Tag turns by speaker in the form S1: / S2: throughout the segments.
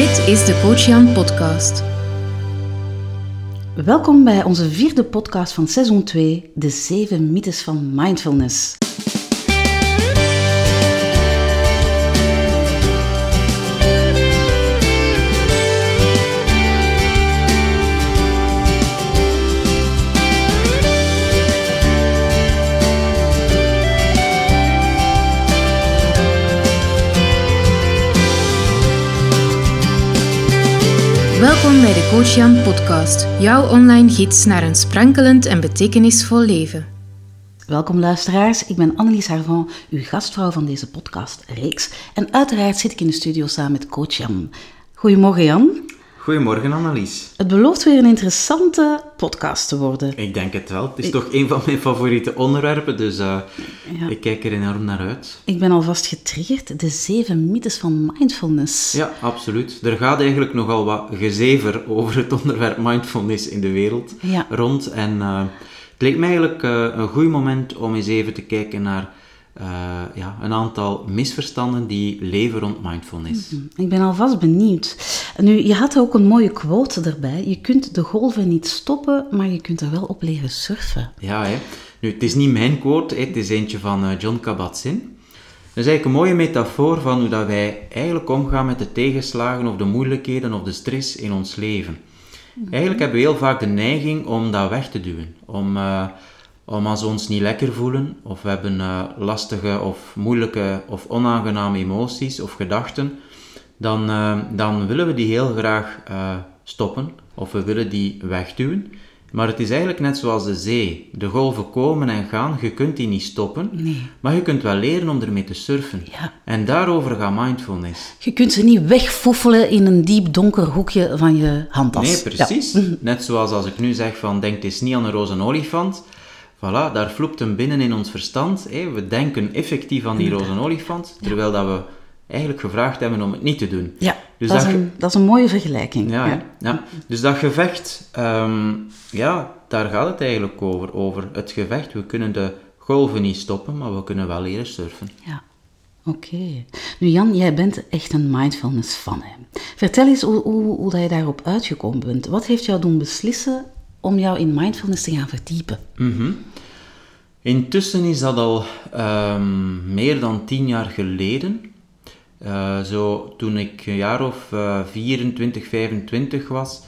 S1: Dit is de Coach Jan podcast.
S2: Welkom bij onze vierde podcast van seizoen 2, de zeven mythes van mindfulness.
S1: Welkom bij de Coach Jan podcast, jouw online gids naar een sprankelend en betekenisvol leven.
S2: Welkom luisteraars, ik ben Annelies Harvan, uw gastvrouw van deze podcastreeks. En uiteraard zit ik in de studio samen met coach Jan. Goedemorgen Jan.
S3: Goedemorgen Annelies.
S2: Het belooft weer een interessante podcast te worden.
S3: Ik denk het wel. Het is toch een van mijn favoriete onderwerpen, dus uh, ja. ik kijk er enorm naar uit.
S2: Ik ben alvast getriggerd. De zeven mythes van mindfulness.
S3: Ja, absoluut. Er gaat eigenlijk nogal wat gezever over het onderwerp mindfulness in de wereld
S2: ja.
S3: rond. En uh, het leek mij eigenlijk uh, een goed moment om eens even te kijken naar uh, ja, een aantal misverstanden die leven rond mindfulness.
S2: -hmm. Ik ben alvast benieuwd. Nu, je had ook een mooie quote erbij. Je kunt de golven niet stoppen, maar je kunt er wel op leren surfen.
S3: Ja, hè. Nu, het is niet mijn quote, hè. het is eentje van uh, John Kabat-Zinn. Dat is eigenlijk een mooie metafoor van hoe dat wij eigenlijk omgaan met de tegenslagen of de moeilijkheden of de stress in ons leven. -hmm. Eigenlijk hebben we heel vaak de neiging om dat weg te duwen. Om... Uh, om als we ons niet lekker voelen, of we hebben uh, lastige of moeilijke of onaangename emoties of gedachten, dan, uh, dan willen we die heel graag uh, stoppen, of we willen die wegduwen. Maar het is eigenlijk net zoals de zee. De golven komen en gaan, je kunt die niet stoppen,
S2: nee.
S3: maar je kunt wel leren om ermee te surfen.
S2: Ja.
S3: En daarover gaat mindfulness.
S2: Je kunt ze niet wegfoefelen in een diep donker hoekje van je handtas.
S3: Nee, precies. Ja. Net zoals als ik nu zeg van, denk eens niet aan een roze olifant, Voilà, daar vloept hem binnen in ons verstand. We denken effectief aan die roze olifant, terwijl dat we eigenlijk gevraagd hebben om het niet te doen.
S2: Ja, dus dat, dat, is een, dat, is een, mooie vergelijking.
S3: Ja, ja. ja. dus dat gevecht, um, ja, daar gaat het eigenlijk over. Over het gevecht. We kunnen de golven niet stoppen, maar we kunnen wel leren surfen.
S2: Ja. Oké. Okay. Nu Jan, jij bent echt een mindfulness fan. Hè? Vertel eens hoe, hoe, hoe dat je daarop uitgekomen bent. Wat heeft jou doen beslissen om jou in mindfulness te gaan verdiepen?
S3: -hmm. Intussen is dat al um, meer dan tien jaar geleden. Uh, zo, toen ik een jaar of uh, 24, 25 was,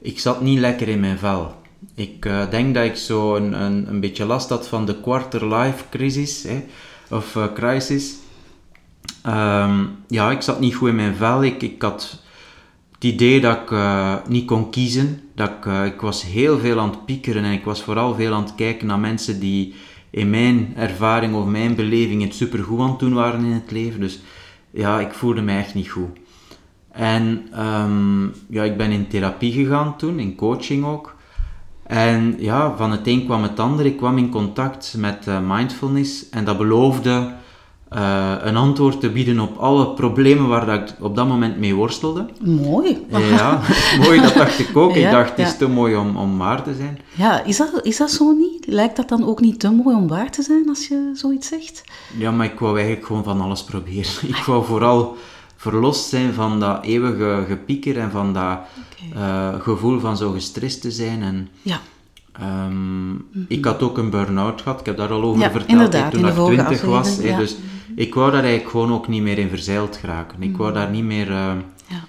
S3: ik zat niet lekker in mijn vel. Ik uh, denk dat ik zo een, een, beetje last had van de quarter-life crisis, hè, of uh, crisis. Um, ja, ik zat niet goed in mijn vel. Ik, ik had het idee dat ik niet kon kiezen. Dat ik, uh, ik was heel veel aan het piekeren en ik was vooral veel aan het kijken naar mensen die in mijn ervaring of mijn beleving het supergoed aan het doen waren in het leven. Dus ja, ik voelde me echt niet goed. En um, ja, ik ben in therapie gegaan toen, in coaching ook. En ja, van het een kwam het ander. Ik kwam in contact met uh, mindfulness en dat beloofde uh, een antwoord te bieden op alle problemen waar dat ik op dat moment mee worstelde.
S2: Mooi.
S3: Ja, mooi, dat dacht ik ook.
S2: Ja,
S3: ik dacht, het is te mooi om, om waar te zijn.
S2: Ja, is dat, is dat zo niet? Lijkt dat dan ook niet te mooi om waar te zijn als je zoiets zegt?
S3: Ja, maar ik wou eigenlijk gewoon van alles proberen. Ik wou vooral verlost zijn van dat eeuwige gepieker en van dat okay. uh, gevoel van zo gestrest te zijn. En,
S2: ja.
S3: Um, mm -hmm. Ik had ook een burn-out gehad, ik heb daar al over
S2: ja,
S3: verteld toen ik twintig was.
S2: Ja.
S3: Dus ik wou daar eigenlijk gewoon ook niet meer in verzeild geraken. Ik wou daar niet meer, uh,
S2: ja.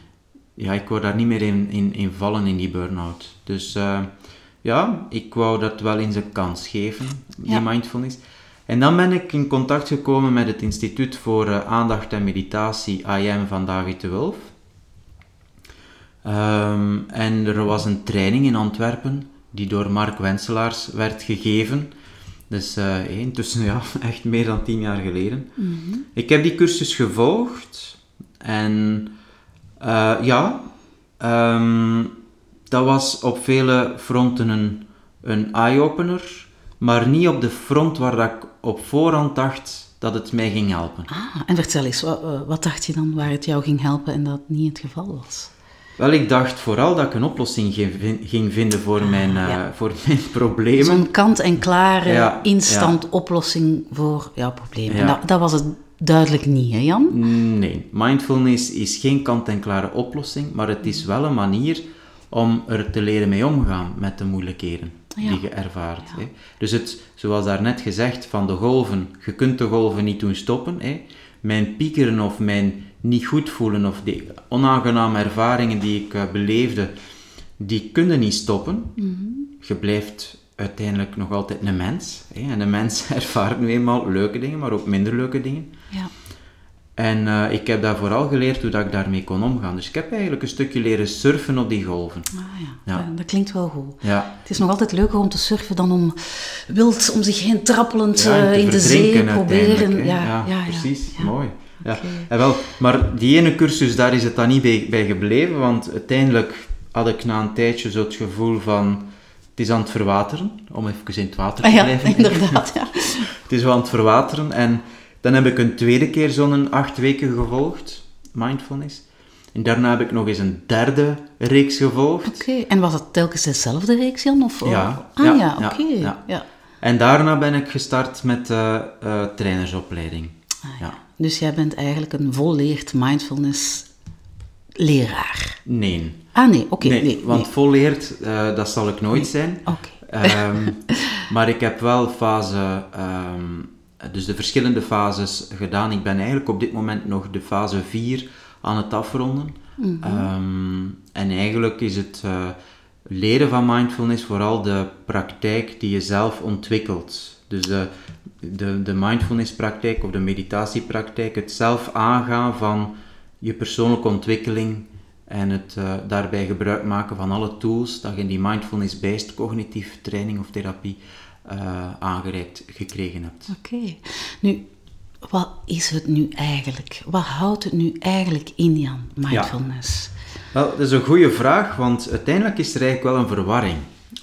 S3: ja. ik wou daar niet meer in, in, in vallen in die burn-out. Dus uh, ja, ik wou dat wel in zijn kans geven, die mindfulness. En dan ben ik in contact gekomen met het Instituut voor uh, Aandacht en Meditatie, IM van David de Wulf. Um, en er was een training in Antwerpen die door Mark Wenselaars werd gegeven. Dus uh, intussen ja, echt meer dan tien jaar geleden.
S2: Mm -hmm.
S3: Ik heb die cursus gevolgd en uh, ja, um, dat was op vele fronten een, een eye-opener, maar niet op de front waar dat ik op voorhand dacht dat het mij ging helpen.
S2: Ah, en vertel eens, wat, wat dacht je dan waar het jou ging helpen en dat niet het geval was?
S3: Wel, ik dacht vooral dat ik een oplossing ging vinden voor, mijn, uh, ja. voor mijn problemen.
S2: Zo'n kant-en-klare, ja, instant ja. oplossing voor jouw problemen. En dat, dat, was het duidelijk niet, hè Jan?
S3: Nee, mindfulness is geen kant-en-klare oplossing, maar het is wel een manier om er te leren mee omgaan met de moeilijkheden
S2: Ja.
S3: die je ervaart. Hè. Dus het, zoals daarnet gezegd, van de golven, je kunt de golven niet doen stoppen. Hè. Mijn piekeren of mijn niet goed voelen of die onaangename ervaringen die ik eh, beleefde, die kunnen niet stoppen. Je blijft uiteindelijk nog altijd een mens. Hè. En een mens ervaart nu eenmaal leuke dingen, maar ook minder leuke dingen.
S2: Ja.
S3: En eh, ik heb daar vooral geleerd hoe dat ik daarmee kon omgaan. Dus ik heb eigenlijk een stukje leren surfen op die golven.
S2: Ah, ja.
S3: Ja.
S2: Dat klinkt wel goed.
S3: Ja,
S2: Het is nog altijd leuker om te surfen dan om wild om zich heen trappelend
S3: Ja,
S2: eh,
S3: te
S2: in de zee proberen. Ja,
S3: Ja, precies. Mooi. Ja. En wel, maar die ene cursus, daar is het dan niet bij, bij gebleven, want uiteindelijk had ik na een tijdje zo het gevoel van, het is aan het verwateren, om even in het water te
S2: Ah, ja,
S3: blijven.
S2: inderdaad. Ja.
S3: Het is wel aan het verwateren en dan heb ik een tweede keer zo'n acht weken gevolgd, mindfulness. En daarna heb ik nog eens een derde reeks gevolgd.
S2: Oké, en was het telkens dezelfde reeks, Jan? Of,
S3: Ja,
S2: Ah
S3: ja,
S2: ja,
S3: ja,
S2: oké.
S3: ja.
S2: Ja.
S3: En daarna ben ik gestart met eh eh, trainersopleiding.
S2: Ah,
S3: Ja.
S2: Dus jij bent eigenlijk een volleerd mindfulness leraar.
S3: Nee.
S2: Ah nee, oké.
S3: nee,
S2: nee,
S3: want
S2: nee.
S3: volleerd, eh, dat zal ik nooit zijn.
S2: Oké.
S3: Ehm, maar ik heb wel fase, ehm, dus de verschillende fases gedaan. Ik ben eigenlijk op dit moment nog de fase 4 aan het afronden. Ehm, en eigenlijk is het eh, leren van mindfulness vooral de praktijk die je zelf ontwikkelt. Dus de, de, de mindfulness praktijk of de meditatiepraktijk, het zelf aangaan van je persoonlijke ontwikkeling en het eh, daarbij gebruik maken van alle tools dat je in die mindfulness-based cognitief training of therapie eh, aangereikt gekregen hebt.
S2: Oké. Nu, wat is het nu eigenlijk? Wat houdt het nu eigenlijk in, Jan, mindfulness?
S3: Wel, dat is een goede vraag, want uiteindelijk is er eigenlijk wel een verwarring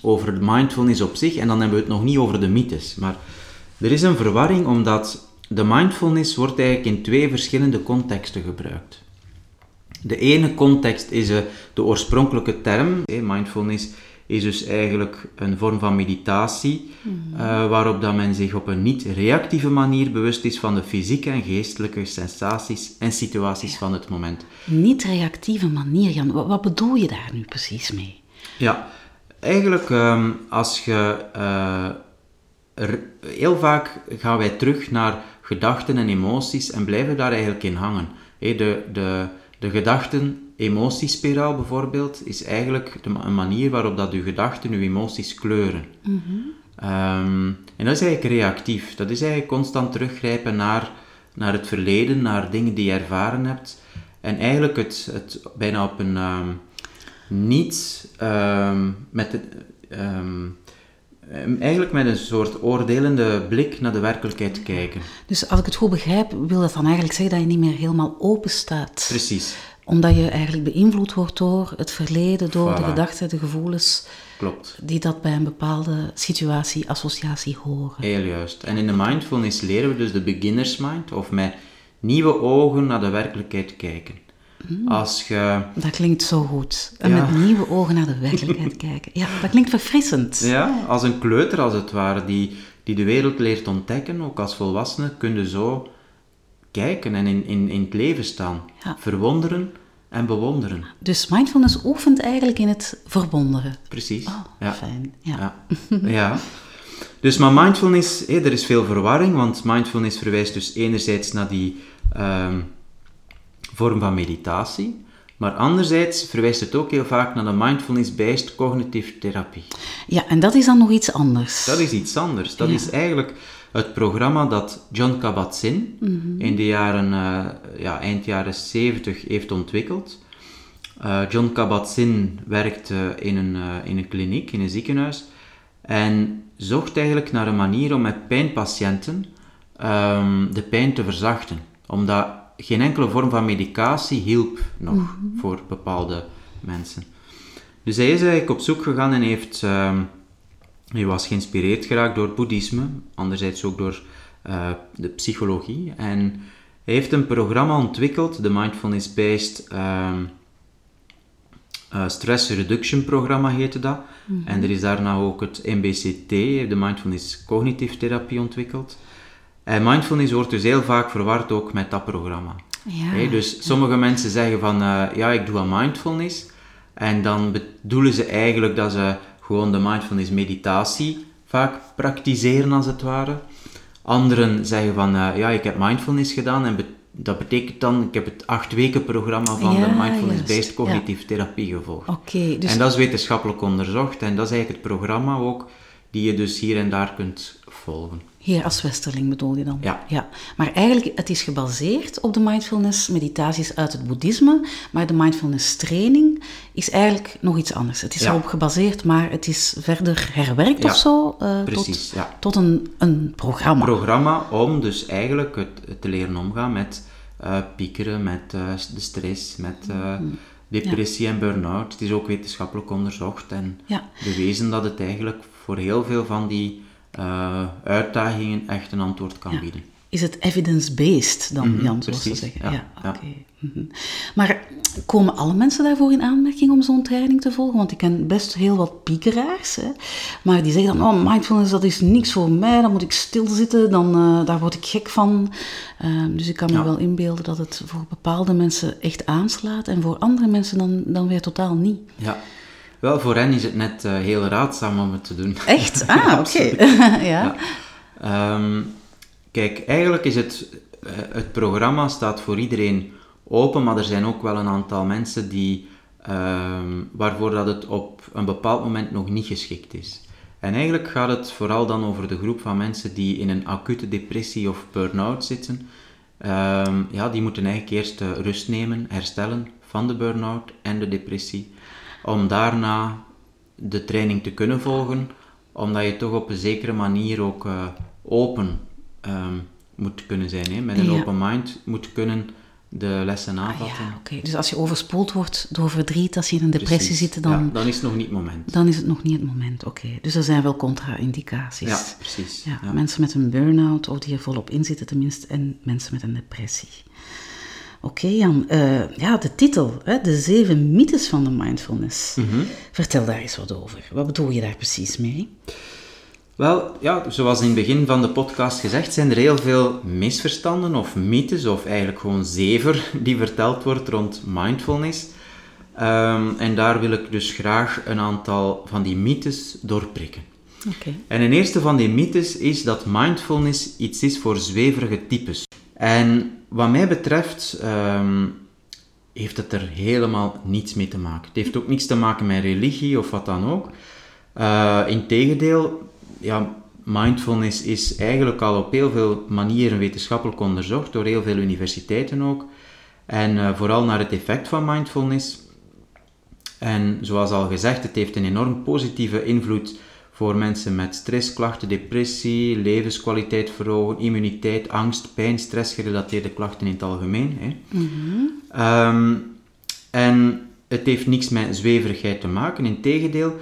S3: over de mindfulness op zich en dan hebben we het nog niet over de mythes. Maar er is een verwarring omdat de mindfulness wordt eigenlijk in twee verschillende contexten gebruikt. De ene context is eh, de oorspronkelijke term. eh, Mindfulness is dus eigenlijk een vorm van meditatie, eh, waarop dat men zich op een niet-reactieve manier bewust is van de fysieke en geestelijke sensaties en situaties van het moment.
S2: Niet-reactieve manier, Jan. Wat bedoel je daar nu precies mee?
S3: Ja, eigenlijk ehm, als je... eh, er, heel vaak gaan wij terug naar gedachten en emoties en blijven daar eigenlijk in hangen. De, de, de gedachten-emotiespiraal bijvoorbeeld is eigenlijk de, een manier waarop dat je gedachten je emoties kleuren. Ehm, en dat is eigenlijk reactief. Dat is eigenlijk constant teruggrijpen naar, naar het verleden, naar dingen die je ervaren hebt. En eigenlijk het, het bijna op een ehm, niet ehm, met de, ehm, ehm, eigenlijk met een soort oordelende blik naar de werkelijkheid kijken.
S2: Dus als ik het goed begrijp, wil dat dan eigenlijk zeggen dat je niet meer helemaal open staat?
S3: Precies,
S2: Omdat je eigenlijk beïnvloed wordt door het verleden, door de gedachten, de gevoelens
S3: klopt.
S2: die dat bij een bepaalde situatie, associatie horen.
S3: Heel juist. En in de mindfulness leren we dus de beginner's mind, of met nieuwe ogen naar de werkelijkheid kijken. Als je
S2: Dat klinkt zo goed. En
S3: Ja.
S2: met nieuwe ogen naar de werkelijkheid kijken. Ja, dat klinkt verfrissend.
S3: Ja, als een kleuter als het ware, die, die de wereld leert ontdekken, ook als volwassene, kun je zo kijken en in, in, in het leven staan.
S2: Ja.
S3: Verwonderen en bewonderen.
S2: Dus mindfulness oefent eigenlijk in het verwonderen.
S3: Precies.
S2: Oh,
S3: ja.
S2: fijn. Ja.
S3: Ja. ja. Dus maar mindfulness, hé, er is veel verwarring, want mindfulness verwijst dus enerzijds naar die ehm, vorm van meditatie, maar anderzijds verwijst het ook heel vaak naar de mindfulness-based cognitive therapie.
S2: ja, en dat is dan nog iets anders.
S3: Dat is iets anders. Dat
S2: Ja.
S3: is eigenlijk het programma dat John Kabat-Zinn in de jaren, eh, ja, eind jaren 70 heeft ontwikkeld. Eh, John Kabat-Zinn werkte in een, eh, in een kliniek, in een ziekenhuis, en zocht eigenlijk naar een manier om met pijnpatiënten ehm, de pijn te verzachten. Omdat geen enkele vorm van medicatie hielp nog voor bepaalde mensen. Dus hij is eigenlijk op zoek gegaan en heeft... ehm, hij was geïnspireerd geraakt door boeddhisme, anderzijds ook door eh, de psychologie. En hij heeft een programma ontwikkeld, de Mindfulness-Based ehm, eh, Stress Reduction Programma heette dat. En er is daarna ook het MBCT, de Mindfulness Cognitive Therapie, ontwikkeld. En mindfulness wordt dus heel vaak verward ook met dat programma.
S2: Ja.
S3: Dus sommige mensen zeggen van, eh, ja, ik doe aan mindfulness. En dan bedoelen ze eigenlijk dat ze gewoon de mindfulness meditatie vaak praktiseren als het ware. Anderen zeggen van, eh, ja, ik heb mindfulness gedaan en be- dat betekent dan, ik heb het acht weken programma van
S2: Ja,
S3: de mindfulness-based
S2: ja.
S3: cognitieve therapie gevolgd.
S2: Oké, dus
S3: En dat is wetenschappelijk onderzocht en dat is eigenlijk het programma ook die je dus hier en daar kunt volgen.
S2: Hier als westerling bedoel je dan?
S3: Ja.
S2: ja. Maar eigenlijk, het is gebaseerd op de mindfulness meditaties uit het boeddhisme, maar de mindfulness training is eigenlijk nog iets anders. Het is
S3: Ja.
S2: erop gebaseerd, maar het is verder herwerkt
S3: Ja,
S2: of zo eh,
S3: precies,
S2: tot, tot een, een programma.
S3: Programma om dus eigenlijk het, het te leren omgaan met eh, piekeren, met eh, de stress, met eh, depressie en burn-out. Het is ook wetenschappelijk onderzocht en
S2: Ja.
S3: bewezen dat het eigenlijk voor heel veel van die eh, uitdagingen echt een antwoord kan
S2: Ja.
S3: bieden.
S2: Is het evidence-based dan,
S3: Mhm,
S2: Jan, zoals ze zeggen?
S3: ja, ja.
S2: oké. Mhm. Maar komen alle mensen daarvoor in aanmerking om zo'n training te volgen? Want ik ken best heel wat piekeraars, hè? maar die zeggen dan, oh, mindfulness, dat is niks voor mij, dan moet ik stilzitten, dan, eh, daar word ik gek van. Ehm, dus ik kan me wel inbeelden dat het voor bepaalde mensen echt aanslaat en voor andere mensen dan, dan weer totaal niet.
S3: Ja. Wel, voor hen is het net eh, heel raadzaam om het te doen.
S2: Echt? Ah, oké. ja.
S3: Ehm, kijk, eigenlijk is het, eh, het programma staat voor iedereen open, maar er zijn ook wel een aantal mensen die, ehm, waarvoor dat het op een bepaald moment nog niet geschikt is. En eigenlijk gaat het vooral dan over de groep van mensen die in een acute depressie of burn-out zitten. Ehm, ja, die moeten eigenlijk eerst eh, rust nemen, herstellen van de burn-out en de depressie, om daarna de training te kunnen volgen, omdat je toch op een zekere manier ook eh, open ehm, moet kunnen zijn. Hè? Met een
S2: Ja.
S3: open mind moet kunnen de lessen
S2: Ah,
S3: aanvatten.
S2: ja. Dus als je overspoeld wordt door verdriet, als je in een depressie
S3: Precies.
S2: zit, dan,
S3: Ja, dan is het nog niet het moment.
S2: dan is het nog niet het moment. Oké, dus er zijn wel contra-indicaties.
S3: Ja, precies.
S2: Ja,
S3: Ja.
S2: Mensen met een burn-out, of die er volop in zitten tenminste, en mensen met een depressie. Oké Jan, Eh, ja, de titel, hè, de zeven mythes van de mindfulness.
S3: Mhm.
S2: Vertel daar eens wat over. Wat bedoel je daar precies mee?
S3: Wel, ja, zoals in het begin van de podcast gezegd, zijn er heel veel misverstanden of mythes, of eigenlijk gewoon zever, die verteld wordt rond mindfulness. Ehm, en daar wil ik dus graag een aantal van die mythes doorprikken.
S2: Oké.
S3: En een eerste van die mythes is dat mindfulness iets is voor zweverige types. En wat mij betreft ehm, heeft het er helemaal niets mee te maken. Het heeft ook niets te maken met religie of wat dan ook. Eh Integendeel, ja, mindfulness is eigenlijk al op heel veel manieren wetenschappelijk onderzocht, door heel veel universiteiten ook. En eh, vooral naar het effect van mindfulness. En zoals al gezegd, het heeft een enorm positieve invloed voor mensen met stressklachten, depressie, levenskwaliteit verhogen, immuniteit, angst, pijn, stressgerelateerde klachten in het algemeen. Hè. Ehm, en het heeft niks met zweverigheid te maken, integendeel.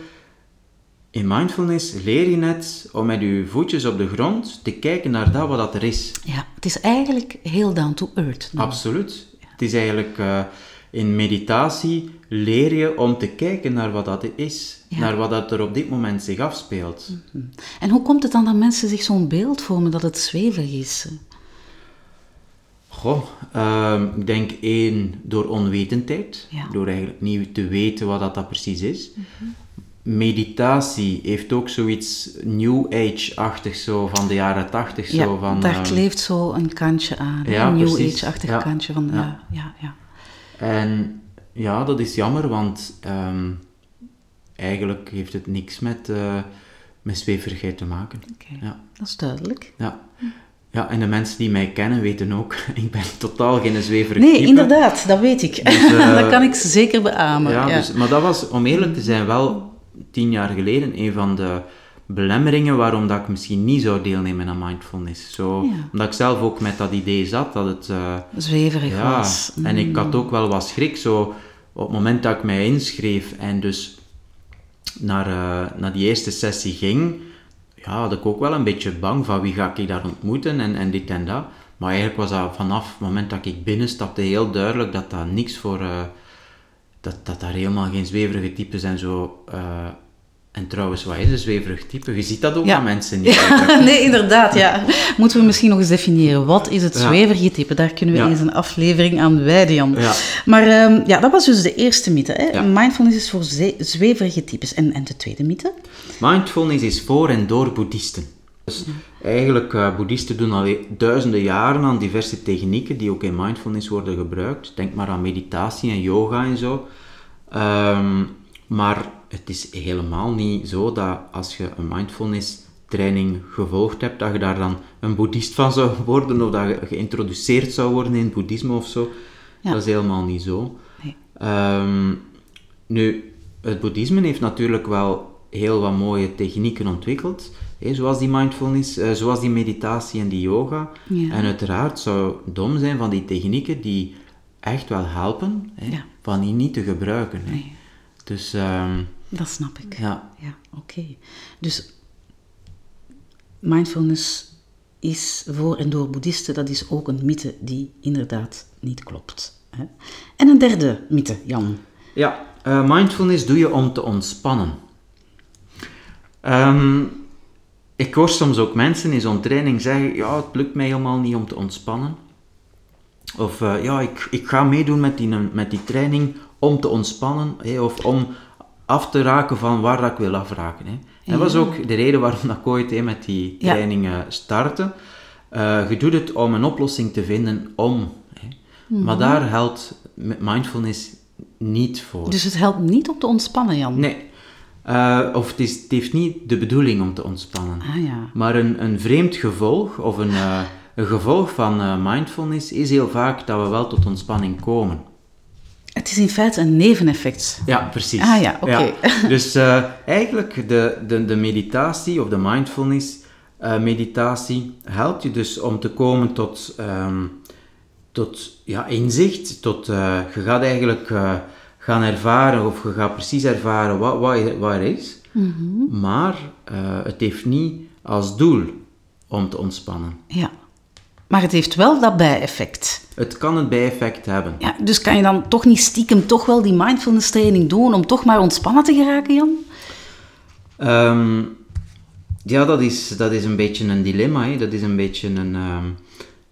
S3: In mindfulness leer je net om met je voetjes op de grond te kijken naar dat wat dat er is.
S2: Ja, het is eigenlijk heel down to earth. dan.
S3: Absoluut. Het is eigenlijk eh, in meditatie leer je om te kijken naar wat dat is,
S2: Ja.
S3: naar wat dat er op dit moment zich afspeelt.
S2: En hoe komt het dan dat mensen zich zo'n beeld vormen dat het zweverig is?
S3: Goh, ehm, ik denk één door onwetendheid,
S2: Ja.
S3: door eigenlijk niet te weten wat dat, dat precies is. Meditatie heeft ook zoiets New Age-achtig, zo van de jaren tachtig.
S2: Ja,
S3: zo van,
S2: daar
S3: ehm,
S2: kleeft zo een kantje aan.
S3: ja,
S2: een New. Age-achtig kantje van...
S3: Ja.
S2: Ja, ja, ja.
S3: En ja, dat is jammer, want ehm, eigenlijk heeft het niks met, met zweverigheid te maken. Ja.
S2: dat is duidelijk.
S3: Ja. ja, en de mensen die mij kennen weten ook, ik ben totaal geen zweverig
S2: Nee,
S3: type.
S2: inderdaad, dat weet ik.
S3: Dus, eh,
S2: dat kan ik zeker beamen.
S3: Ja,
S2: ja.
S3: Dus, maar dat was, om eerlijk te zijn, wel tien jaar geleden een van de belemmeringen waarom dat ik misschien niet zou deelnemen aan mindfulness. Zo,
S2: Ja.
S3: Omdat ik zelf ook met dat idee zat dat het... eh,
S2: Zweverig
S3: ja,
S2: was.
S3: en ik
S2: Mm.
S3: had ook wel wat schrik. Zo, op het moment dat ik mij inschreef en dus naar, eh, naar die eerste sessie ging, ja, had ik ook wel een beetje bang van wie ga ik daar ontmoeten en, en dit en dat. Maar eigenlijk was dat vanaf het moment dat ik binnenstapte heel duidelijk dat dat niks voor... eh, dat, dat daar helemaal geen zweverige types en zo... En trouwens, wat is een zweverig type? Je ziet dat ook
S2: Ja.
S3: aan mensen niet.
S2: Ja, nee, inderdaad, ja. Moeten we misschien nog eens definiëren. Wat is het zweverige type? Daar kunnen we eens een aflevering aan wijden, Jan. Maar ehm, ja, dat was dus de eerste mythe. Hè? Mindfulness is voor zweverige types. En, en de tweede mythe?
S3: Mindfulness is voor en door boeddhisten. Dus eigenlijk, eh boeddhisten doen al duizenden jaren aan diverse technieken die ook in mindfulness worden gebruikt. Denk maar aan meditatie en yoga en zo. Ehm, maar het is helemaal niet zo dat als je een mindfulness training gevolgd hebt, dat je daar dan een boeddhist van zou worden of dat je geïntroduceerd zou worden in het boeddhisme of zo.
S2: Ja.
S3: Dat is helemaal niet zo.
S2: Nee.
S3: Ehm, nu, het boeddhisme heeft natuurlijk wel heel wat mooie technieken ontwikkeld, hè, zoals die mindfulness, eh, zoals die meditatie en die yoga.
S2: Ja.
S3: En uiteraard zou het dom zijn van die technieken die echt wel helpen, hè,
S2: Ja.
S3: van die niet te gebruiken.
S2: Nee.
S3: Dus ehm,
S2: Dat snap ik.
S3: ja,
S2: Ja, oké. Dus mindfulness is voor en door boeddhisten, dat is ook een mythe die inderdaad niet klopt. Hè? En een derde mythe, Jan.
S3: Ja, eh, mindfulness doe je om te ontspannen. Ehm, ik hoor soms ook mensen in zo'n training zeggen, ja, het lukt mij helemaal niet om te ontspannen. Of eh, ja, ik, ik ga meedoen met die, met die training om te ontspannen, hè, of om af te raken van waar dat ik wil afraken. Hè. En dat was ook de reden waarom dat ik ooit hè, met die
S2: Ja.
S3: training eh, startte. Eh, je doet het om een oplossing te vinden om. Hè. Maar daar helpt mindfulness niet voor.
S2: Dus het helpt niet om te ontspannen, Jan.
S3: Nee. Eh, of het, is, het heeft niet de bedoeling om te ontspannen.
S2: Ah ja.
S3: Maar een, een vreemd gevolg, of een, een gevolg van mindfulness, is heel vaak dat we wel tot ontspanning komen.
S2: Het is in feite een neveneffect.
S3: Ja, precies.
S2: Ah ja, oké.
S3: Dus eh, eigenlijk de, de, de meditatie of de mindfulness eh, meditatie helpt je dus om te komen tot, ehm, tot ja, inzicht. Tot, eh, je gaat eigenlijk gaan ervaren of je gaat precies ervaren wat, wat, er- wat er is.
S2: Mhm.
S3: Maar het heeft niet als doel om te ontspannen.
S2: Ja. Maar het heeft wel dat bijeffect.
S3: Het kan een bijeffect hebben.
S2: Ja, dus kan je dan toch niet stiekem toch wel die mindfulness training doen om toch maar ontspannen te geraken, Jan?
S3: Ehm, ja, dat is, dat is een beetje een dilemma. Hè. Dat is een beetje een, ehm,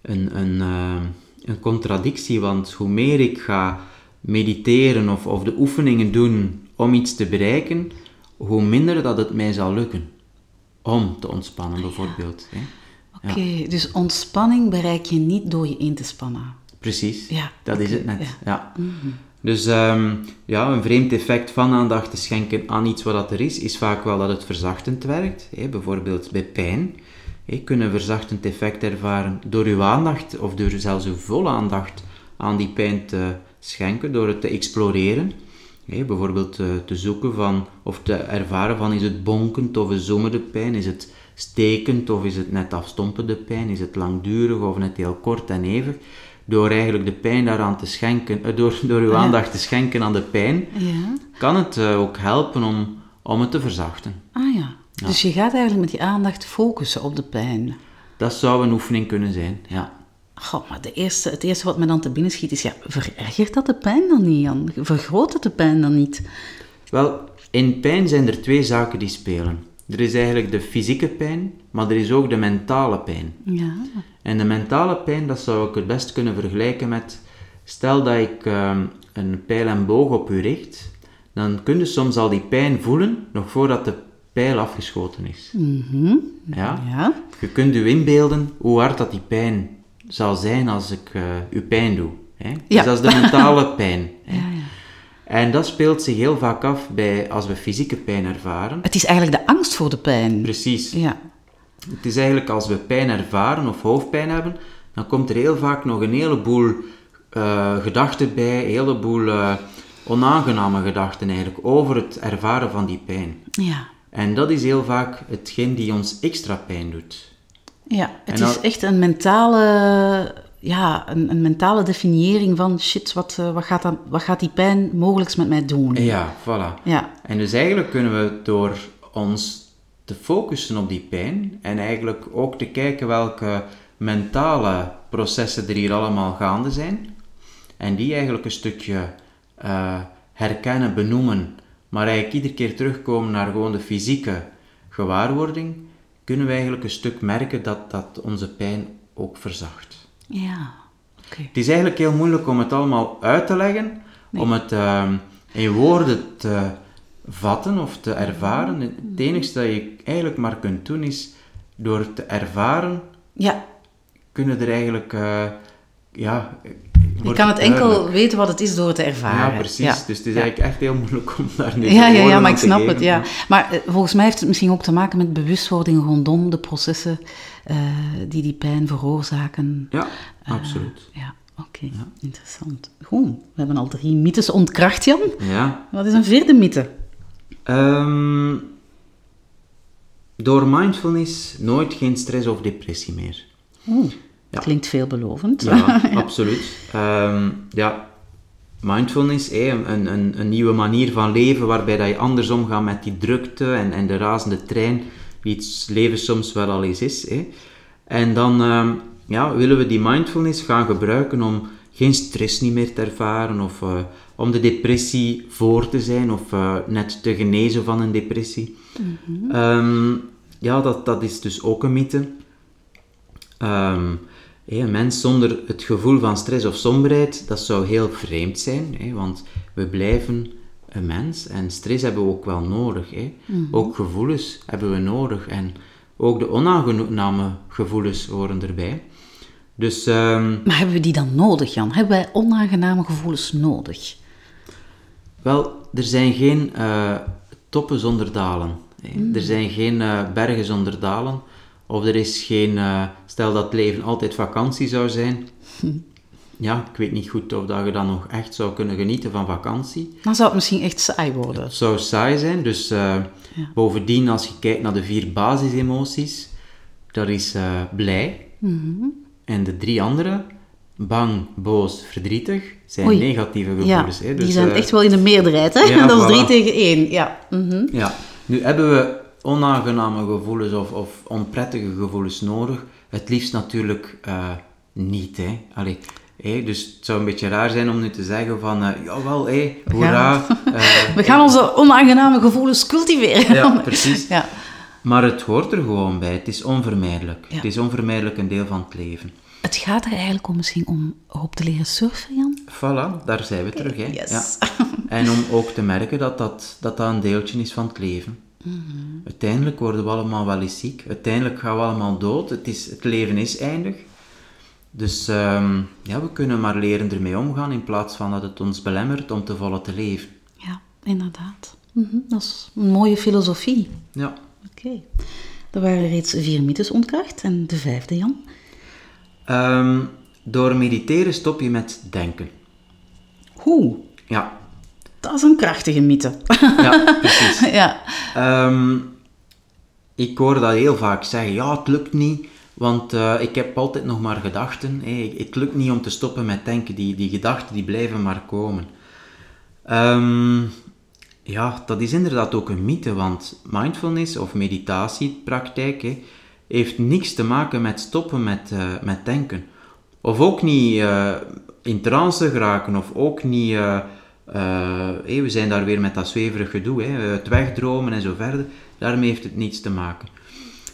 S3: een, een, ehm, een contradictie. Want hoe meer ik ga mediteren of, of de oefeningen doen om iets te bereiken, hoe minder dat het mij zal lukken om te ontspannen, bijvoorbeeld. Hè.
S2: Oké, dus ontspanning bereik je niet door je in te spannen.
S3: Precies,
S2: Ja,
S3: dat is het net.
S2: ja.
S3: Ja. Dus ehm, ja, een vreemd effect van aandacht te schenken aan iets wat dat er is, is vaak wel dat het verzachtend werkt. Bijvoorbeeld bij pijn. Je kunt een verzachtend effect ervaren door uw aandacht, of door zelfs uw volle aandacht aan die pijn te schenken, door het te exploreren. Bijvoorbeeld eh, te zoeken van, of te ervaren van, is het bonkend of een zoemende pijn? Is het stekend of is het net afstompende pijn? Is het langdurig of net heel kort en eeuwig? Door eigenlijk de pijn daaraan te schenken, eh, door, door uw
S2: Ja.
S3: aandacht te schenken aan de pijn,
S2: Ja.
S3: kan het eh, ook helpen om, om het te verzachten.
S2: Ah ja. Dus je gaat eigenlijk met je aandacht focussen op de pijn.
S3: Dat zou een oefening kunnen zijn, ja.
S2: Goh, maar de eerste, het eerste wat me dan te binnen schiet is, ja, verergert dat de pijn dan niet, Jan? Vergroot het de pijn dan niet?
S3: Wel, in pijn zijn er twee zaken die spelen. Er is eigenlijk de fysieke pijn, maar er is ook de mentale pijn.
S2: Ja.
S3: En de mentale pijn, dat zou ik het best kunnen vergelijken met... Stel dat ik ehm, een pijl en boog op u richt, dan kun je soms al die pijn voelen, nog voordat de pijl afgeschoten is.
S2: Mhm.
S3: Ja?
S2: Ja.
S3: Je kunt u inbeelden hoe hard dat die pijn zal zijn als ik eh u pijn doe. Hè? Dus dat is de mentale pijn. Hè?
S2: Ja.
S3: En dat speelt zich heel vaak af bij als we fysieke pijn ervaren.
S2: Het is eigenlijk de angst voor de pijn.
S3: Precies.
S2: Ja.
S3: Het is eigenlijk als we pijn ervaren of hoofdpijn hebben, dan komt er heel vaak nog een heleboel eh gedachten bij, een heleboel eh, onaangename gedachten eigenlijk over het ervaren van die pijn.
S2: Ja.
S3: En dat is heel vaak hetgeen die ons extra pijn doet.
S2: Ja, het is echt een mentale, ja, een, een mentale definiëring van shit, wat, eh, wat, gaat dat, wat gaat die pijn mogelijks met mij doen?
S3: Ja, voilà.
S2: Ja.
S3: En dus eigenlijk kunnen we door ons te focussen op die pijn en eigenlijk ook te kijken welke mentale processen er hier allemaal gaande zijn en die eigenlijk een stukje eh, herkennen, benoemen, maar eigenlijk iedere keer terugkomen naar gewoon de fysieke gewaarwording, kunnen we eigenlijk een stuk merken dat, dat onze pijn ook verzacht.
S2: Ja, oké.
S3: Het is eigenlijk heel moeilijk om het allemaal uit te leggen, om het ehm, in woorden te vatten of te ervaren. Het enige dat je eigenlijk maar kunt doen is door te ervaren,
S2: Ja,
S3: kunnen er eigenlijk, eh, ja...
S2: je kan het enkel
S3: duidelijk.
S2: weten wat het is door het te ervaren.
S3: Ja, precies.
S2: Ja.
S3: Dus het is
S2: Ja.
S3: eigenlijk echt heel moeilijk om daar nu
S2: Ja, ja, ja, maar ik snap
S3: geven.
S2: het, ja. Maar eh, volgens mij heeft het misschien ook te maken met bewustwording rondom de processen eh, die die pijn veroorzaken.
S3: Ja,
S2: Eh,
S3: absoluut.
S2: Ja, oké, interessant. Goed, we hebben al drie mythes ontkracht, Jan.
S3: Ja.
S2: Wat is een vierde mythe?
S3: Ehm, door mindfulness nooit geen stress of depressie meer.
S2: Oeh,
S3: Ja.
S2: klinkt veelbelovend.
S3: Ja, absoluut. Ehm, ja, mindfulness, een, een, een nieuwe manier van leven waarbij dat je anders omgaat met die drukte en, en de razende trein die het leven soms wel al eens is. En dan ehm, ja, willen we die mindfulness gaan gebruiken om geen stress niet meer te ervaren of eh, om de depressie voor te zijn of eh, net te genezen van een depressie. Ehm, ja, dat, dat is dus ook een mythe. Ehm, hé, een mens zonder het gevoel van stress of somberheid, dat zou heel vreemd zijn, want we blijven een mens en stress hebben we ook wel nodig. Hé. Ook gevoelens hebben we nodig en ook de onaangename gevoelens horen erbij. Dus ehm,
S2: Maar hebben we die dan nodig, Jan? Hebben wij onaangename gevoelens nodig?
S3: Wel, er zijn geen eh, toppen zonder dalen. hè. Er zijn geen eh, bergen zonder dalen. Of er is geen... eh, stel dat het leven altijd vakantie zou zijn. Ja, ik weet niet goed of dat je dan nog echt zou kunnen genieten van vakantie.
S2: Dan zou het misschien echt saai worden.
S3: Het zou saai zijn. Dus eh, bovendien, als je kijkt naar de vier basisemoties, dat is eh, blij. En de drie andere, bang, boos, verdrietig, zijn
S2: Oei.
S3: negatieve
S2: Ja,
S3: gevoelens. hè.
S2: die
S3: Dus,
S2: zijn
S3: eh,
S2: echt wel in de meerderheid, hè?
S3: ja,
S2: dat is drie
S3: voilà.
S2: tegen één, ja. Mhm.
S3: Ja, nu hebben we onaangename gevoelens of, of onprettige gevoelens nodig. Het liefst natuurlijk eh, niet, hè. Allee, hè, dus het zou een beetje raar zijn om nu te zeggen van, eh jawel, hé, hoera. eh,
S2: We gaan onze onaangename gevoelens cultiveren.
S3: Ja, precies.
S2: Ja.
S3: Maar het hoort er gewoon bij, het is onvermijdelijk.
S2: Ja.
S3: Het is onvermijdelijk een deel van het leven.
S2: Het gaat er eigenlijk om misschien om op te leren surfen, Jan.
S3: Voilà, daar zijn we terug, hè.
S2: Yes.
S3: Ja. En om ook te merken dat dat, dat, dat een deeltje is van het leven. Uiteindelijk worden we allemaal wel eens ziek. Uiteindelijk gaan we allemaal dood. Het, is, het leven is eindig. Dus ehm, ja, we kunnen maar leren ermee omgaan in plaats van dat het ons belemmert om te volle te leven.
S2: Ja, inderdaad. Mhm, Dat is een mooie filosofie.
S3: Ja.
S2: Oké. Er waren reeds vier mythes ontkracht. En de vijfde, Jan?
S3: Ehm, door mediteren stop je met denken.
S2: Hoe?
S3: Ja,
S2: Dat is een krachtige mythe.
S3: ja precies.
S2: ja.
S3: Ehm, ik hoor dat heel vaak zeggen, ja, het lukt niet, want eh, ik heb altijd nog maar gedachten. Hey, het lukt niet om te stoppen met denken, die, die gedachten die blijven maar komen. Ehm, ja, dat is inderdaad ook een mythe, want mindfulness of meditatiepraktijk heeft niks te maken met stoppen met, eh, met denken. Of ook niet eh, in trance geraken, of ook niet... eh, eh, we zijn daar weer met dat zweverig gedoe, hè, het wegdromen en zo verder. Daarmee heeft het niets te maken.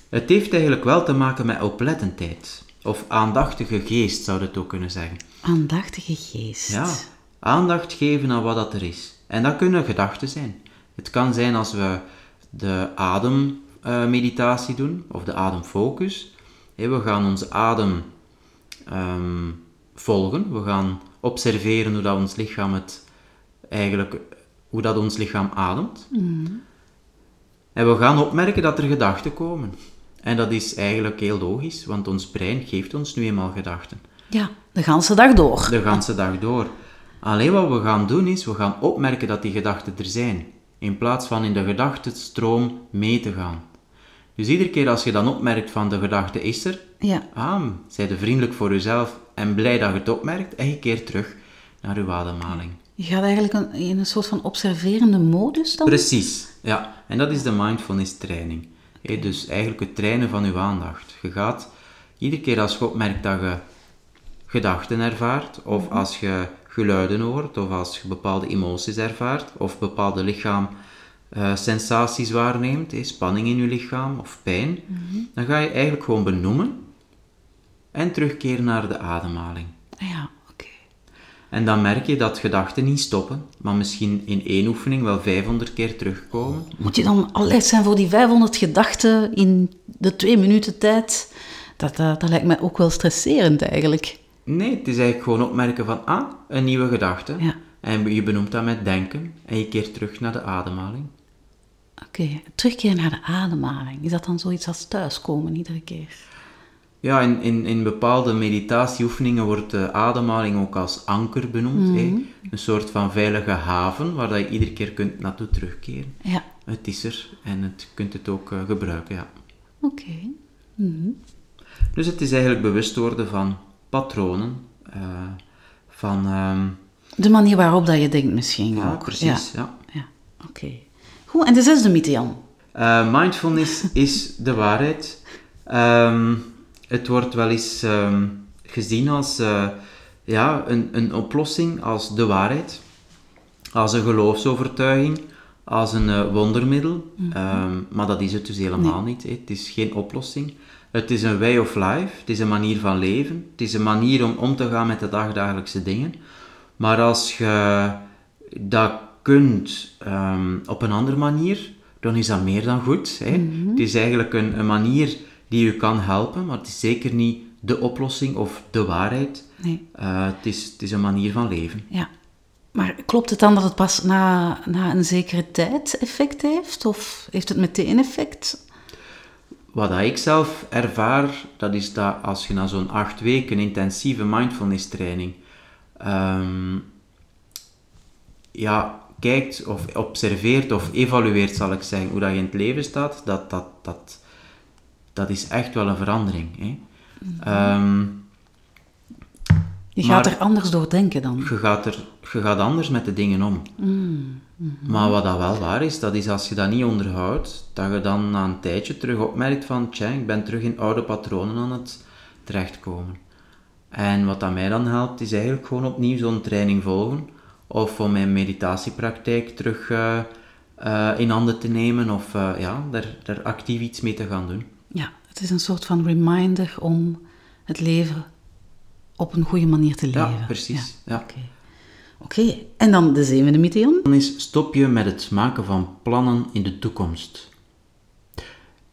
S3: Het heeft eigenlijk wel te maken met oplettendheid. Of aandachtige geest, zou je het ook kunnen zeggen.
S2: Aandachtige geest.
S3: Ja, aandacht geven aan wat dat er is. En dat kunnen gedachten zijn. Het kan zijn als we de ademmeditatie doen, of de ademfocus. We gaan onze adem ehm, volgen. We gaan observeren hoe dat ons lichaam het eigenlijk, hoe dat ons lichaam ademt. En we gaan opmerken dat er gedachten komen. En dat is eigenlijk heel logisch, want ons brein geeft ons nu eenmaal gedachten.
S2: Ja, de ganse dag door.
S3: De ganse dag door. Alleen wat we gaan doen is, we gaan opmerken dat die gedachten er zijn. In plaats van in de gedachtenstroom mee te gaan. Dus iedere keer als je dan opmerkt van de gedachte is er,
S2: Ja.
S3: ah, zij de vriendelijk voor jezelf en blij dat je het opmerkt en je keert terug naar je ademhaling.
S2: Je gaat eigenlijk een, in een soort van observerende modus dan?
S3: Precies, ja. En dat is de mindfulness training. Dus eigenlijk het trainen van je aandacht. Je gaat, iedere keer als je opmerkt dat je gedachten ervaart, of als je geluiden hoort, of als je bepaalde emoties ervaart, of bepaalde lichaamsensaties waarneemt, eh, spanning in je lichaam of pijn, dan ga je eigenlijk gewoon benoemen en terugkeren naar de ademhaling.
S2: Ja.
S3: En dan merk je dat gedachten niet stoppen, maar misschien in één oefening wel 500 keer terugkomen.
S2: Moet je dan alert zijn voor die 500 gedachten in de twee minuten tijd? Dat, dat, dat lijkt mij ook wel stresserend eigenlijk.
S3: Nee, het is eigenlijk gewoon opmerken van, ah, een nieuwe gedachte.
S2: Ja.
S3: En je benoemt dat met denken en je keert terug naar de ademhaling.
S2: Oké, terugkeren naar de ademhaling. Is dat dan zoiets als thuiskomen iedere keer?
S3: Ja, in, in, in bepaalde meditatieoefeningen wordt de ademhaling ook als anker benoemd. hè. Een soort van veilige haven waar dat je iedere keer kunt naartoe terugkeren.
S2: Ja,
S3: Het is er en het kunt het ook eh, gebruiken, ja.
S2: oké.
S3: Dus het is eigenlijk bewust worden van patronen, eh, van... ehm,
S2: De manier waarop dat je denkt misschien
S3: ja,
S2: ook.
S3: precies, ja.
S2: Ja, ja. oké. Goed, en de zesde mythe, Jan?
S3: Eh, mindfulness is de waarheid. Ehm, het wordt wel eens ehm, gezien als eh, ja, een, een oplossing, als de waarheid, als een geloofsovertuiging, als een eh, wondermiddel. Ehm, maar dat is het dus helemaal niet. Het is geen oplossing. Het is een way of life, het is een manier van leven, het is een manier om om te gaan met de dagdagelijkse dingen. Maar als je dat kunt ehm, op een andere manier, dan is dat meer dan goed. Hè? Het is eigenlijk een, een manier die je kan helpen, maar het is zeker niet de oplossing of de waarheid.
S2: Nee.
S3: Eh, het, is, het is een manier van leven.
S2: Ja. Maar klopt het dan dat het pas na, na een zekere tijd effect heeft? Of heeft het meteen effect?
S3: Wat ik zelf ervaar, dat is dat als je na zo'n acht weken intensieve mindfulness training ehm, ja, kijkt of observeert of evalueert, zal ik zeggen, hoe dat je in het leven staat, dat, dat, dat, dat is echt wel een verandering. Hè? Ehm,
S2: Je gaat
S3: Maar-
S2: er anders door denken dan.
S3: je, gaat er, je gaat anders met de dingen om. Maar wat dat wel waar is, dat is als je dat niet onderhoudt, dat je dan na een tijdje terug opmerkt van, tja, ik ben terug in oude patronen aan het terechtkomen. En wat dat mij dan helpt, is eigenlijk gewoon opnieuw zo'n training volgen. Of voor mijn meditatiepraktijk terug eh, eh, in handen te nemen of eh, ja, daar, daar actief iets mee te gaan doen.
S2: Het is een soort van reminder om het leven op een goede manier te leven.
S3: Ja, precies. Ja.
S2: Oké. Oké, en dan de zevende mythe?
S3: Dan is stop je met het maken van plannen in de toekomst.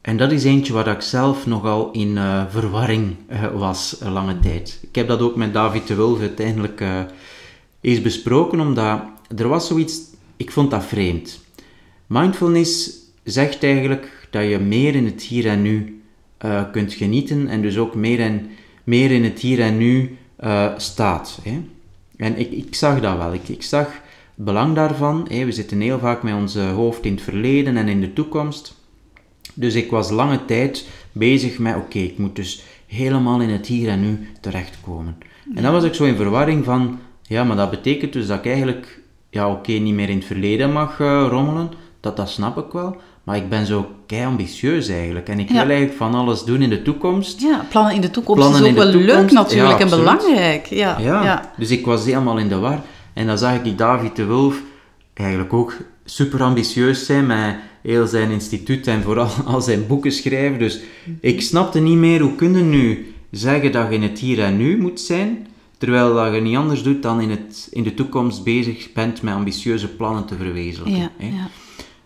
S3: En dat is eentje waar ik zelf nogal in eh, verwarring eh, was een lange tijd. Ik heb dat ook met David de Wulf uiteindelijk eh, eens besproken, omdat er was zoiets, ik vond dat vreemd. Mindfulness zegt eigenlijk dat je meer in het hier en nu eh, kunt genieten en dus ook meer, en, meer in het hier en nu eh, staat. Hè? En ik, ik zag dat wel. Ik, zag het belang daarvan. Hè? We zitten heel vaak met ons hoofd in het verleden en in de toekomst. Dus ik was lange tijd bezig met, oké, ik moet dus helemaal in het hier en nu terechtkomen. En dan was ik zo in verwarring van, ja, maar dat betekent dus dat ik eigenlijk, ja, oké, niet meer in het verleden mag eh, rommelen. Dat, dat snap ik wel. Maar ik ben zo kei ambitieus eigenlijk. En ik
S2: Ja.
S3: wil eigenlijk van alles doen in de toekomst.
S2: Ja, plannen in de toekomst
S3: Plannen
S2: is ook wel leuk natuurlijk
S3: ja,
S2: en belangrijk. Ja,
S3: Ja, dus ik was helemaal in de war. En dan zag ik die David de Wulf eigenlijk ook super ambitieus zijn met heel zijn instituut en vooral al zijn boeken schrijven. Dus ik snapte niet meer hoe kunnen nu zeggen dat je in het hier en nu moet zijn, terwijl dat je niet anders doet dan in, het, in de toekomst bezig bent met ambitieuze plannen te verwezenlijken.
S2: Ja,
S3: hè.
S2: ja.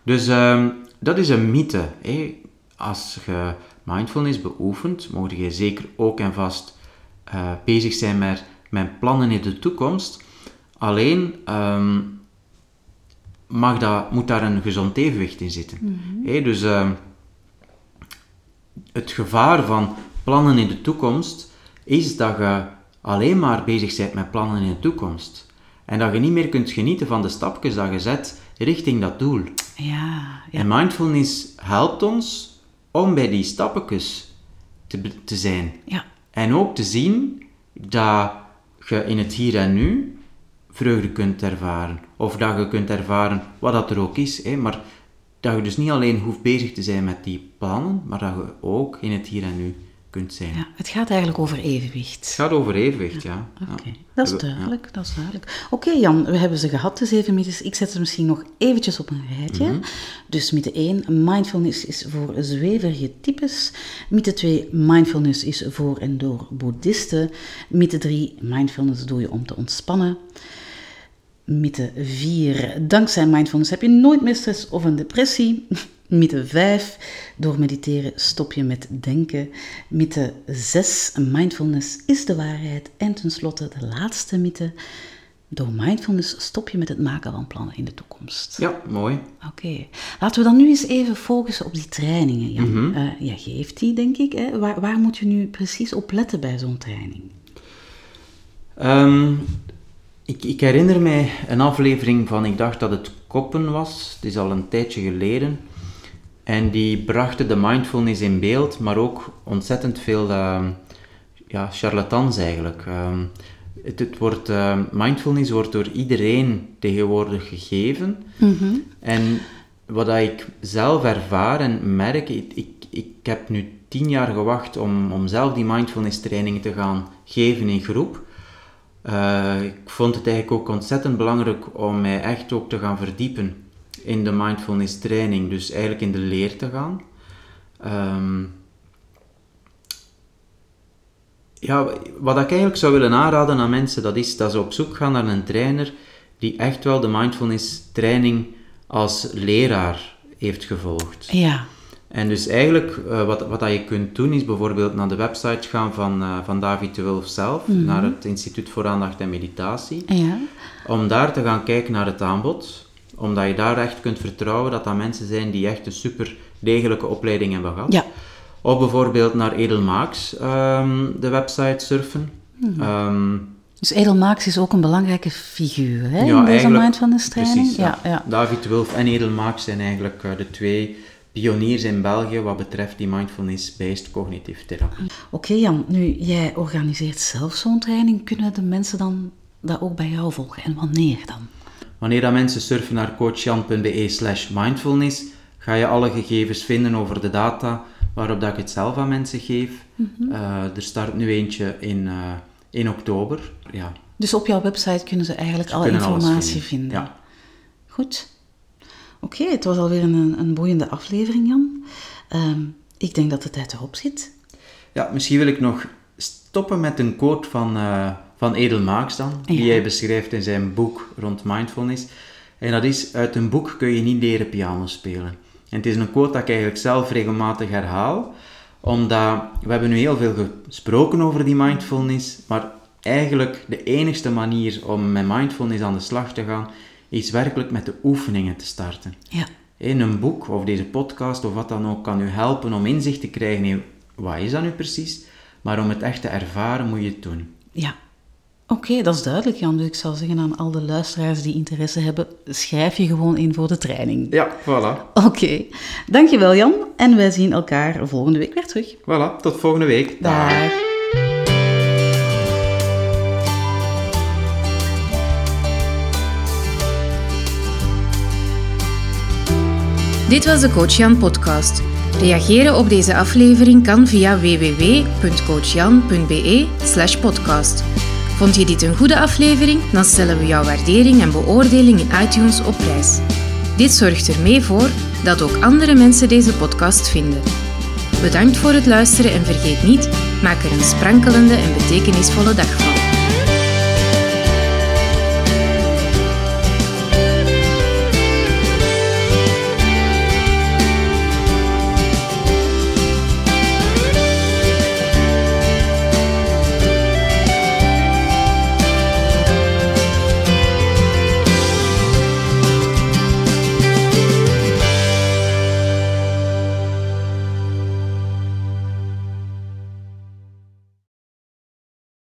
S3: Dus ehm, dat is een mythe. Hè. Als je mindfulness beoefent, mocht je zeker ook en vast eh, bezig zijn met, met plannen in de toekomst. Alleen ehm, mag dat, moet daar een gezond evenwicht in zitten. Hè, dus ehm, het gevaar van plannen in de toekomst is dat je alleen maar bezig bent met plannen in de toekomst. En dat je niet meer kunt genieten van de stapjes dat je zet richting dat doel.
S2: Ja, ja.
S3: En mindfulness helpt ons om bij die stapjes te, te zijn.
S2: ja.
S3: En ook te zien dat je in het hier en nu vreugde kunt ervaren. Of dat je kunt ervaren wat dat er ook is. Hè, maar dat je dus niet alleen hoeft bezig te zijn met die plannen, maar dat je ook in het hier en nu kunt zijn.
S2: Ja, het gaat eigenlijk over evenwicht.
S3: Het gaat over evenwicht, ja.
S2: Oké, dat is
S3: Ja.
S2: duidelijk, dat is duidelijk. Oké Jan, we hebben ze gehad, de zeven mythes. Ik zet ze misschien nog eventjes op een rijtje.
S3: Mhm.
S2: Dus mythe 1, mindfulness is voor zweverige types. Mythe 2, mindfulness is voor en door boeddhisten. Mythe 3, mindfulness doe je om te ontspannen. Mythe 4, dankzij mindfulness heb je nooit meer stress of een depressie. Mythe 5, door mediteren stop je met denken. Mythe 6, mindfulness is de waarheid. En tenslotte de laatste mythe, door mindfulness stop je met het maken van plannen in de toekomst.
S3: Ja, mooi.
S2: Oké, laten we dan nu eens even focussen op die trainingen, Jan. Jij geeft die, denk ik. Hè? Waar, waar moet je nu precies op letten bij zo'n training?
S3: Ehm, ik, ik herinner mij een aflevering van, ik dacht dat het Koppen was, het is al een tijdje geleden. En die brachten de mindfulness in beeld, maar ook ontzettend veel ehm, ja, charlatans eigenlijk. Ehm, het, het wordt, ehm, mindfulness wordt door iedereen tegenwoordig gegeven. En wat ik zelf ervaar en merk, ik, ik, ik heb nu tien jaar gewacht om, om zelf die mindfulness trainingen te gaan geven in groep. Eh, ik vond het eigenlijk ook ontzettend belangrijk om mij echt ook te gaan verdiepen in de mindfulness training, dus eigenlijk in de leer te gaan. Ehm, ja, wat ik eigenlijk zou willen aanraden aan mensen, dat is dat ze op zoek gaan naar een trainer die echt wel de mindfulness training als leraar heeft gevolgd.
S2: Ja,
S3: En dus eigenlijk, eh, wat, wat dat je kunt doen, is bijvoorbeeld naar de website gaan van, eh, van David de Wulf zelf, naar het Instituut voor Aandacht en Meditatie,
S2: ja,
S3: om daar te gaan kijken naar het aanbod, omdat je daar echt kunt vertrouwen dat dat mensen zijn die echt een super degelijke opleiding hebben gehad.
S2: ja.
S3: Of bijvoorbeeld naar Edelmaaks, ehm, de website surfen. Ehm,
S2: Dus Edelmaaks is ook een belangrijke figuur hè,
S3: Ja,
S2: in deze
S3: eigenlijk-
S2: mindfulness training.
S3: Precies,
S2: ja, ja.
S3: David de Wulf en Edelmaaks zijn eigenlijk eh, de twee pioniers in België wat betreft die mindfulness-based cognitieve therapie.
S2: Oké Jan, nu jij organiseert zelf zo'n training. Kunnen de mensen dan dat ook bij jou volgen? En wanneer dan?
S3: Wanneer dat mensen surfen naar coachjan.be slash mindfulness, ga je alle gegevens vinden over de data waarop dat ik het zelf aan mensen geef. Eh, er start nu eentje in, eh, in oktober. Ja,
S2: Dus op jouw website kunnen ze eigenlijk alle informatie
S3: vinden.
S2: vinden.
S3: Ja.
S2: Goed. Oké, het was alweer een, een boeiende aflevering, Jan. Ehm, ik denk dat de tijd erop zit.
S3: Ja, misschien wil ik nog stoppen met een quote van, eh van Edelmaaks dan, die hij beschrijft in zijn boek rond mindfulness. En dat is, uit een boek kun je niet leren piano spelen. En het is een quote dat ik eigenlijk zelf regelmatig herhaal, omdat we hebben nu heel veel gesproken over die mindfulness, maar eigenlijk de enigste manier om met mindfulness aan de slag te gaan, is werkelijk met de oefeningen te starten.
S2: Ja,
S3: In een boek of deze podcast of wat dan ook kan u helpen om inzicht te krijgen in wat is dat nu precies, maar om het echt te ervaren moet je het doen.
S2: ja. Oké, dat is duidelijk, Jan. Dus ik zou zeggen aan al de luisteraars die interesse hebben, schrijf je gewoon in voor de training.
S3: Ja, voilà.
S2: Oké, dankjewel Jan. En wij zien elkaar volgende week weer terug.
S3: Voilà, tot volgende week.
S2: Dag.
S1: Dit was de Coach Jan podcast. Reageren op deze aflevering kan via www.coachjan.be podcast. Vond je dit een goede aflevering? Dan stellen we jouw waardering en beoordeling in iTunes op prijs. Dit zorgt er mee voor dat ook andere mensen deze podcast vinden. Bedankt voor het luisteren en vergeet niet, maak er een sprankelende en betekenisvolle dag van.